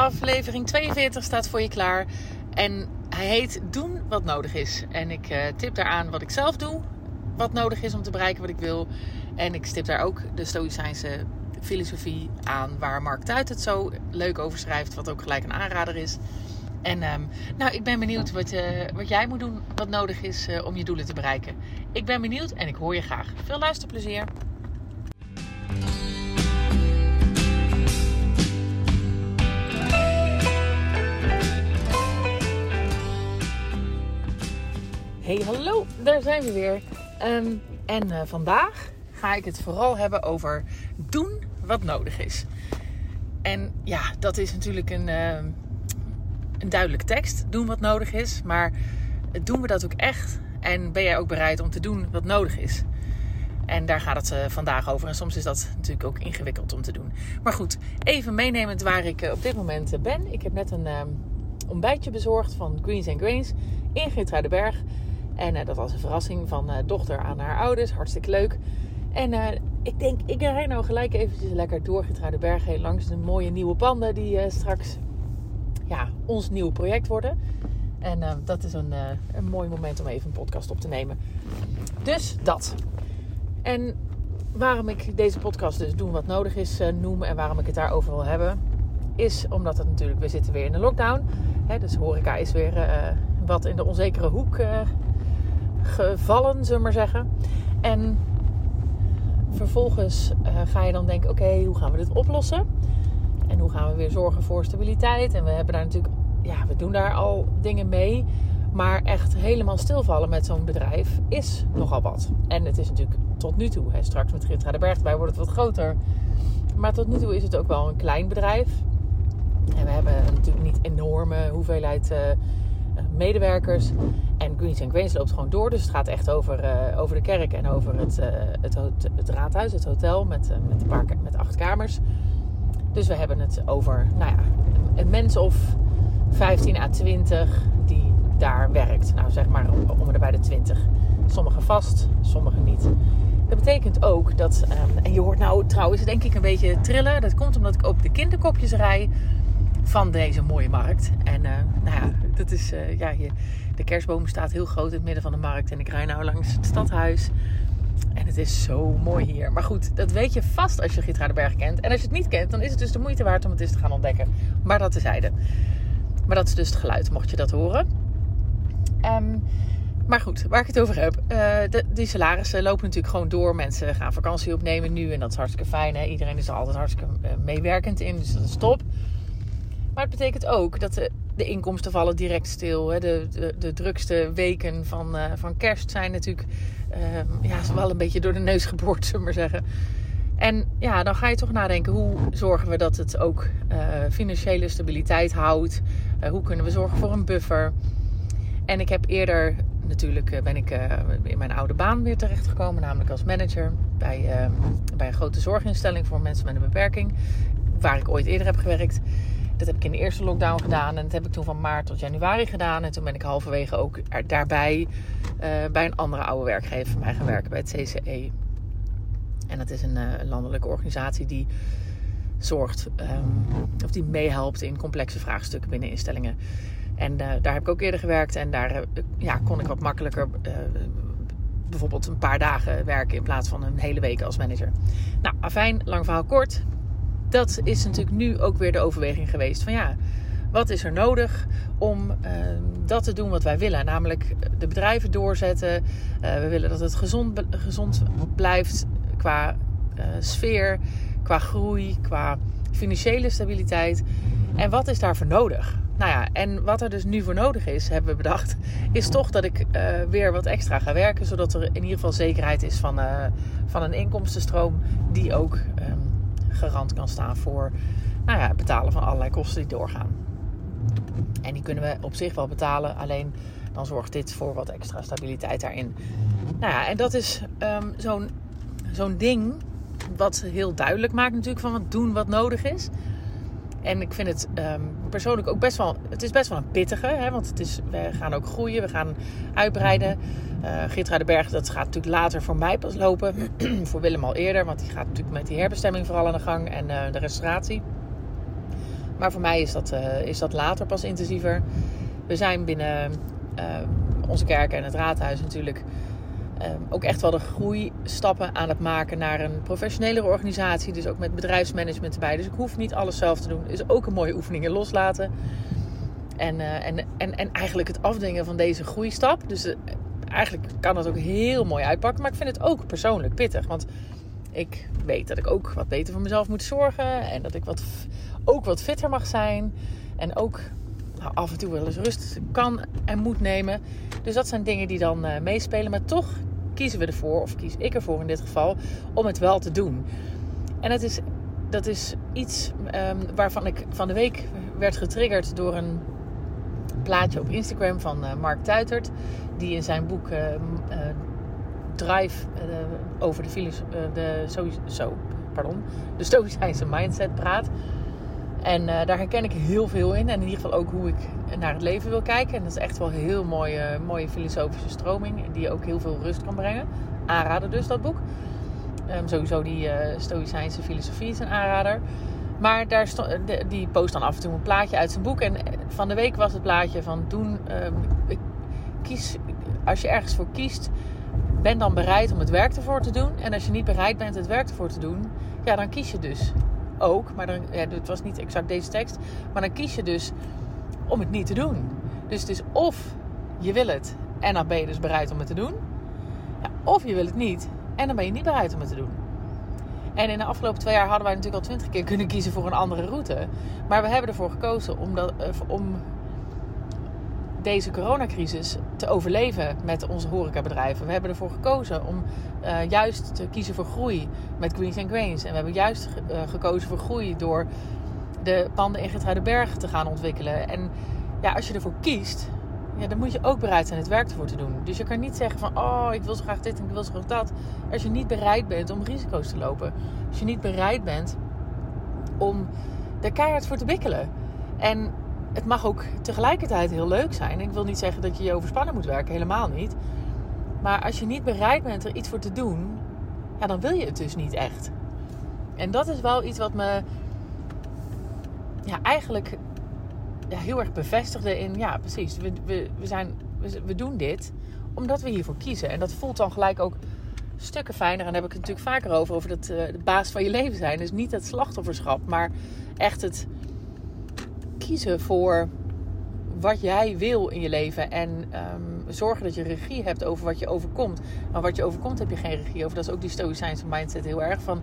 Aflevering 42 staat voor je klaar. En hij heet Doen wat nodig is. En ik uh, tip daaraan wat ik zelf doe. Wat nodig is om te bereiken wat ik wil. En ik stip daar ook de Stoïcijnse filosofie aan. Waar Mark Tuit het zo leuk over schrijft. Wat ook gelijk een aanrader is. En um, nou, ik ben benieuwd wat, uh, wat jij moet doen. Wat nodig is uh, om je doelen te bereiken. Ik ben benieuwd en ik hoor je graag. Veel luisterplezier. Hey, hallo, daar zijn we weer. Um, en uh, vandaag ga ik het vooral hebben over doen wat nodig is. En ja, dat is natuurlijk een, uh, een duidelijke tekst. Doen wat nodig is. Maar doen we dat ook echt? En ben jij ook bereid om te doen wat nodig is? En daar gaat het uh, vandaag over. En soms is dat natuurlijk ook ingewikkeld om te doen. Maar goed, even meenemend waar ik uh, op dit moment ben. Ik heb net een uh, ontbijtje bezorgd van Greens and Grains in Geertruidenberg. En uh, dat was een verrassing van uh, dochter aan haar ouders. Hartstikke leuk. En uh, ik denk, ik rijd nou gelijk eventjes lekker door Berg heen langs de mooie nieuwe panden die straks ja, ons nieuwe project worden. En dat is een, een mooi moment om even een podcast op te nemen. Dus dat. En waarom ik deze podcast dus doen wat nodig is noem en waarom ik het daarover wil hebben, is omdat het natuurlijk, we zitten weer in een lockdown. Hè, dus horeca is weer wat in de onzekere hoek gevallen, zullen we maar zeggen. En vervolgens uh, ga je dan denken: oké, hoe gaan we dit oplossen? En hoe gaan we weer zorgen voor stabiliteit? En we hebben daar natuurlijk, ja, we doen daar al dingen mee. Maar echt helemaal stilvallen met zo'n bedrijf is nogal wat. En het is natuurlijk tot nu toe, straks met Gitra de Berg erbij wordt het wat groter. Maar tot nu toe is het ook wel een klein bedrijf. En we hebben natuurlijk niet enorme hoeveelheid uh, medewerkers. En Greens and Grains loopt gewoon door. Dus het gaat echt over, uh, over de kerk en over het, uh, het, het, raadhuis, het hotel met, uh, met, een paar, met acht kamers. Dus we hebben het over nou ja, een mens of 15 à 20 die daar werkt. Nou zeg maar om, om bij de 20. Sommigen vast, sommigen niet. Dat betekent ook dat, um, en je hoort nou trouwens denk ik een beetje trillen. Dat komt omdat ik ook de kinderkopjes rij van deze mooie markt. En uh, nou ja, dat is, uh, ja, hier, de kerstboom staat heel groot in het midden van de markt. En ik rij nou langs het stadhuis. En het is zo mooi hier. Maar goed, dat weet je vast als je Gietraardenberg kent. En als je het niet kent, dan is het dus de moeite waard om het eens te gaan ontdekken. Maar dat tezijde. Maar dat is dus het geluid, mocht je dat horen. Um, maar goed, waar ik het over heb. Uh, de, die salarissen lopen natuurlijk gewoon door. Mensen gaan vakantie opnemen nu. En dat is hartstikke fijn. Hè? Iedereen is er altijd hartstikke meewerkend in. Dus dat is top. Maar het betekent ook dat de, de inkomsten vallen direct stil. Hè. De, de, de drukste weken van, uh, van kerst zijn natuurlijk uh, ja, wel een beetje door de neus geboord, zullen we maar zeggen. En ja, dan ga je toch nadenken, hoe zorgen we dat het ook uh, financiële stabiliteit houdt? hoe kunnen we zorgen voor een buffer? En ik heb eerder, natuurlijk ben ik in mijn oude baan weer terechtgekomen, namelijk als manager bij, bij een grote zorginstelling voor mensen met een beperking, waar ik ooit eerder heb gewerkt. Dat heb ik in de eerste lockdown gedaan. En dat heb ik toen van maart tot januari gedaan. En toen ben ik halverwege ook daarbij uh, bij een andere oude werkgever van mij gaan werken. Bij het CCE. En dat is een uh, landelijke organisatie die zorgt, um, of die meehelpt in complexe vraagstukken binnen instellingen. En uh, daar heb ik ook eerder gewerkt. En daar ja, kon ik wat makkelijker bijvoorbeeld een paar dagen werken in plaats van een hele week als manager. Nou, afijn, lang verhaal kort dat is natuurlijk nu ook weer de overweging geweest van ja, wat is er nodig om uh, dat te doen wat wij willen? Namelijk de bedrijven doorzetten. Uh, we willen dat het gezond, gezond blijft qua uh, sfeer, qua groei, qua financiële stabiliteit. En wat is daarvoor nodig? Nou ja, en wat er dus nu voor nodig is, hebben we bedacht, is toch dat ik weer wat extra ga werken. Zodat er in ieder geval zekerheid is van, van een inkomstenstroom die ook um, garant kan staan voor nou ja, het betalen van allerlei kosten die doorgaan. En die kunnen we op zich wel betalen, alleen dan zorgt dit voor wat extra stabiliteit daarin. Nou ja, en dat is um, zo'n zo'n ding wat heel duidelijk maakt natuurlijk van wat doen wat nodig is. En ik vind het um, persoonlijk ook best wel, het is best wel een pittige, hè, want het is, we gaan ook groeien, we gaan uitbreiden. Uh, Gitra de Berg, dat gaat natuurlijk later voor mij pas lopen. voor Willem al eerder, want die gaat natuurlijk met die herbestemming vooral aan de gang en uh, de restauratie. Maar voor mij is dat, uh, is dat later pas intensiever. We zijn binnen uh, onze kerk en het raadhuis natuurlijk um, ook echt wel de groeistappen aan het maken naar een professionelere organisatie. Dus ook met bedrijfsmanagement erbij. Dus ik hoef niet alles zelf te doen. Is ook een mooie oefening in loslaten. En, uh, en, en, en eigenlijk het afdwingen van deze groeistap. Dus uh, eigenlijk kan dat ook heel mooi uitpakken. Maar ik vind het ook persoonlijk pittig. Want ik weet dat ik ook wat beter voor mezelf moet zorgen. En dat ik wat, ook wat fitter mag zijn. En ook nou, af en toe wel eens rust kan en moet nemen. Dus dat zijn dingen die dan uh, meespelen. Maar toch kiezen we ervoor, of kies ik ervoor in dit geval, om het wel te doen. En het is, dat is iets um, waarvan ik van de week werd getriggerd door een plaatje op Instagram van uh, Mark Tuitert. Die in zijn boek uh, uh, Drive over de, de, zo, pardon, de Stoïcijnse mindset praat. En uh, daar herken ik heel veel in. En in ieder geval ook hoe ik naar het leven wil kijken. En dat is echt wel een heel mooie, mooie filosofische stroming. Die ook heel veel rust kan brengen. Aanrader dus, dat boek. Um, sowieso die uh, Stoïcijnse filosofie is een aanrader. Maar daar die post dan af en toe een plaatje uit zijn boek. En van de week was het plaatje van doen... Um, kies, als je ergens voor kiest, ben dan bereid om het werk ervoor te doen. En als je niet bereid bent het werk ervoor te doen, ja, dan kies je dus ook. Maar dan, ja, het was niet exact deze tekst. Maar dan kies je dus om het niet te doen. Dus het is of je wil het en dan ben je dus bereid om het te doen. Ja, of je wil het niet en dan ben je niet bereid om het te doen. En in de afgelopen twee jaar hadden wij natuurlijk al twintig keer kunnen kiezen voor een andere route. Maar we hebben ervoor gekozen om, dat, eh, om deze coronacrisis te overleven met onze horecabedrijven. We hebben ervoor gekozen om uh, juist te kiezen voor groei met Greens and Grains. En we hebben juist uh, gekozen voor groei door de panden in Berg te gaan ontwikkelen. En ja, als je ervoor kiest, ja, dan moet je ook bereid zijn het werk ervoor te doen. Dus je kan niet zeggen van, oh, ik wil zo graag dit en ik wil zo graag dat. Als je niet bereid bent om risico's te lopen. Als je niet bereid bent om er keihard voor te wikkelen. En het mag ook tegelijkertijd heel leuk zijn. Ik wil niet zeggen dat je je overspannen moet werken, helemaal niet. Maar als je niet bereid bent er iets voor te doen, ja, dan wil je het dus niet echt. En dat is wel iets wat me ja, eigenlijk ja, heel erg bevestigde in, ja precies, we, we, we, zijn, we, we doen dit omdat we hiervoor kiezen. En dat voelt dan gelijk ook stukken fijner. En daar heb ik het natuurlijk vaker over, over dat uh, de baas van je leven zijn. Dus niet het slachtofferschap, maar echt het kiezen voor wat jij wil in je leven. En um, zorgen dat je regie hebt over wat je overkomt. Maar wat je overkomt heb je geen regie over. Dat is ook die stoïcijnse mindset heel erg van...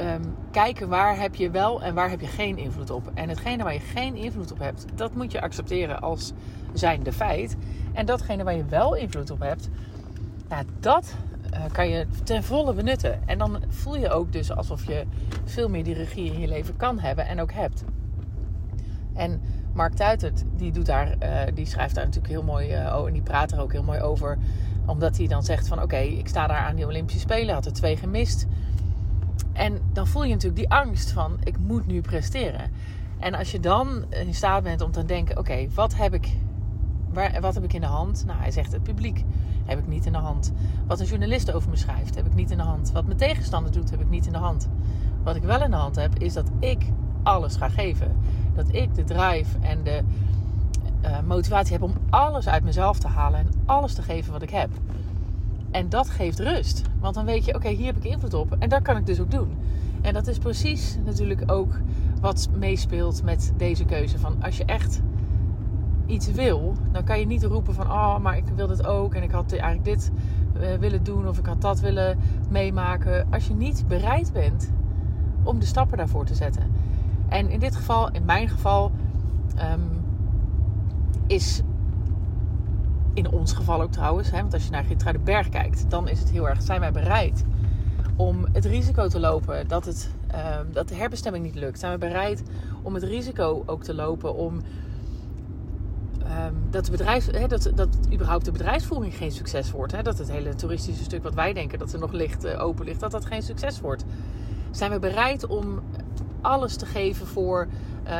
Um, kijken waar heb je wel en waar heb je geen invloed op. En hetgene waar je geen invloed op hebt, dat moet je accepteren als zijnde feit. En datgene waar je wel invloed op hebt, nou, dat uh, kan je ten volle benutten. En dan voel je ook dus alsof je veel meer die regie in je leven kan hebben en ook hebt. En Mark Tuitert, die, doet daar, uh, die schrijft daar natuurlijk heel mooi uh, en die praat er ook heel mooi over. Omdat hij dan zegt van oké, ik sta daar aan die Olympische Spelen, had er twee gemist. En dan voel je natuurlijk die angst van ik moet nu presteren. En als je dan in staat bent om te denken, oké, wat heb ik Waar, wat heb ik in de hand? Nou, hij zegt het publiek heb ik niet in de hand. Wat een journalist over me schrijft, heb ik niet in de hand. Wat mijn tegenstander doet, heb ik niet in de hand. Wat ik wel in de hand heb, is dat ik alles ga geven. Dat ik de drive en de uh, motivatie heb om alles uit mezelf te halen en alles te geven wat ik heb. En dat geeft rust. Want dan weet je, oké, hier heb ik invloed op. En dat kan ik dus ook doen. En dat is precies natuurlijk ook wat meespeelt met deze keuze. Van als je echt iets wil, dan kan je niet roepen van... Oh, maar ik wil dit ook. En ik had eigenlijk dit uh, willen doen. Of ik had dat willen meemaken. Als je niet bereid bent om de stappen daarvoor te zetten. En in dit geval, in mijn geval, um, is in ons geval ook trouwens, hè, want als je naar de Berg kijkt, dan is het heel erg, zijn wij bereid om het risico te lopen dat, het, um, dat de herbestemming niet lukt? Zijn we bereid om het risico ook te lopen om um, dat, de bedrijf, dat, dat überhaupt de bedrijfsvoering geen succes wordt? Dat het hele toeristische stuk wat wij denken dat er nog licht uh, open ligt, dat dat geen succes wordt? Zijn we bereid om alles te geven voor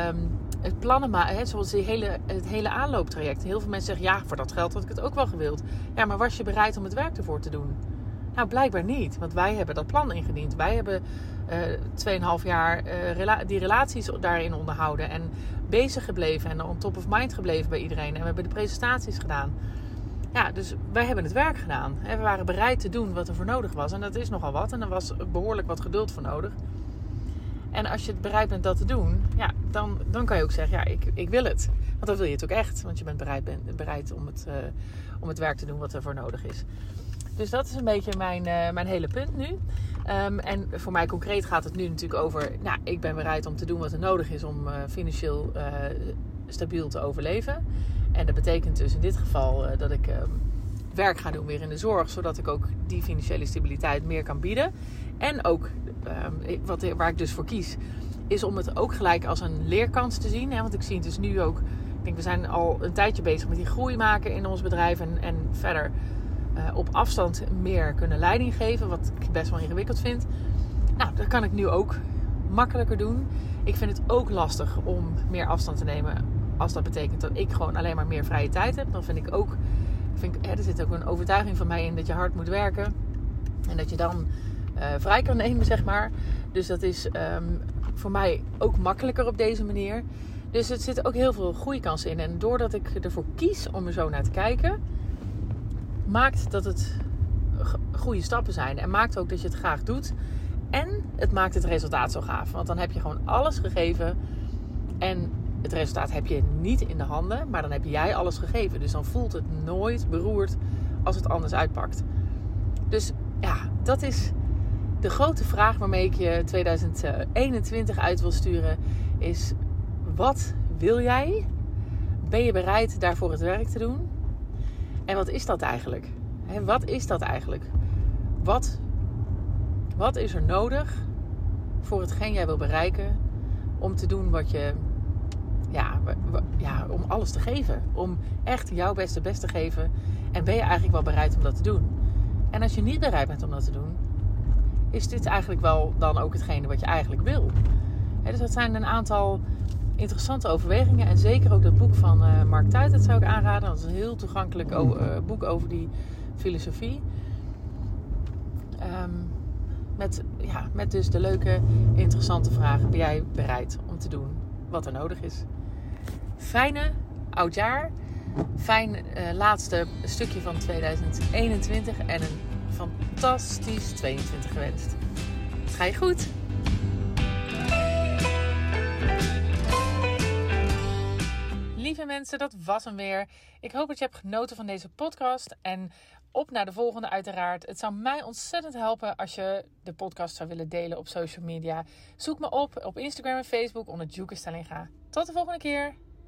um, het plannen maken, zoals die hele, het hele aanlooptraject. Heel veel mensen zeggen, ja, voor dat geld had ik het ook wel gewild. Ja, maar was je bereid om het werk ervoor te doen? Nou, blijkbaar niet, want wij hebben dat plan ingediend. Wij hebben uh, 2,5 jaar uh, die relaties daarin onderhouden en bezig gebleven en on top of mind gebleven bij iedereen. En we hebben de presentaties gedaan. Ja, dus wij hebben het werk gedaan. We waren bereid te doen wat er voor nodig was. En dat is nogal wat. En er was behoorlijk wat geduld voor nodig. En als je het bereid bent dat te doen, ja, dan, dan kan je ook zeggen, ja, ik, ik wil het. Want dan wil je het ook echt. Want je bent bereid, bent bereid om, het, uh, om het werk te doen wat er voor nodig is. Dus dat is een beetje mijn, uh, mijn hele punt nu. Um, en voor mij concreet gaat het nu natuurlijk over... Nou, ik ben bereid om te doen wat er nodig is om uh, financieel stabiel te overleven. En dat betekent dus in dit geval dat ik ehm, werk ga doen weer in de zorg. Zodat ik ook die financiële stabiliteit meer kan bieden. En ook um, wat, waar ik dus voor kies, is om het ook gelijk als een leerkans te zien. Hè? Want ik zie het dus nu ook. Ik denk, we zijn al een tijdje bezig met die groei maken in ons bedrijf. En, en verder uh, op afstand meer kunnen leiding geven. Wat ik best wel ingewikkeld vind. Nou, dat kan ik nu ook makkelijker doen. Ik vind het ook lastig om meer afstand te nemen. Als dat betekent dat ik gewoon alleen maar meer vrije tijd heb. Dan vind ik ook. Ik, er zit ook een overtuiging van mij in dat je hard moet werken. En dat je dan uh, vrij kan nemen, zeg maar. Dus dat is um, voor mij ook makkelijker op deze manier. Dus er zitten ook heel veel groeikansen in. En doordat ik ervoor kies om er zo naar te kijken, maakt dat het goede stappen zijn. En maakt ook dat je het graag doet. En het maakt het resultaat zo gaaf. Want dan heb je gewoon alles gegeven. En het resultaat heb je niet in de handen, maar dan heb jij alles gegeven. Dus dan voelt het nooit beroerd als het anders uitpakt. Dus ja, dat is de grote vraag waarmee ik je 2021 uit wil sturen is: wat wil jij? Ben je bereid daarvoor het werk te doen? En wat is dat eigenlijk? wat is dat eigenlijk? Wat, wat is er nodig voor hetgeen jij wil bereiken om te doen wat je, ja, ja, om alles te geven. Om echt jouw beste best te geven. En ben je eigenlijk wel bereid om dat te doen? En als je niet bereid bent om dat te doen, is dit eigenlijk wel dan ook hetgene wat je eigenlijk wil. dus dat zijn een aantal interessante overwegingen. En zeker ook dat boek van uh, Mark Tuit, dat zou ik aanraden. Dat is een heel toegankelijk uh, boek over die filosofie. Um, met, ja, met dus de leuke, interessante vragen. Ben jij bereid om te doen wat er nodig is? Fijne oudjaar. Fijn uh, laatste stukje van 2021. En een fantastisch 22 gewenst. Ga je goed? Lieve mensen, dat was hem weer. Ik hoop dat je hebt genoten van deze podcast. En op naar de volgende uiteraard. Het zou mij ontzettend helpen als je de podcast zou willen delen op social media. Zoek me op op Instagram en Facebook onder Juke Stellinga. Tot de volgende keer.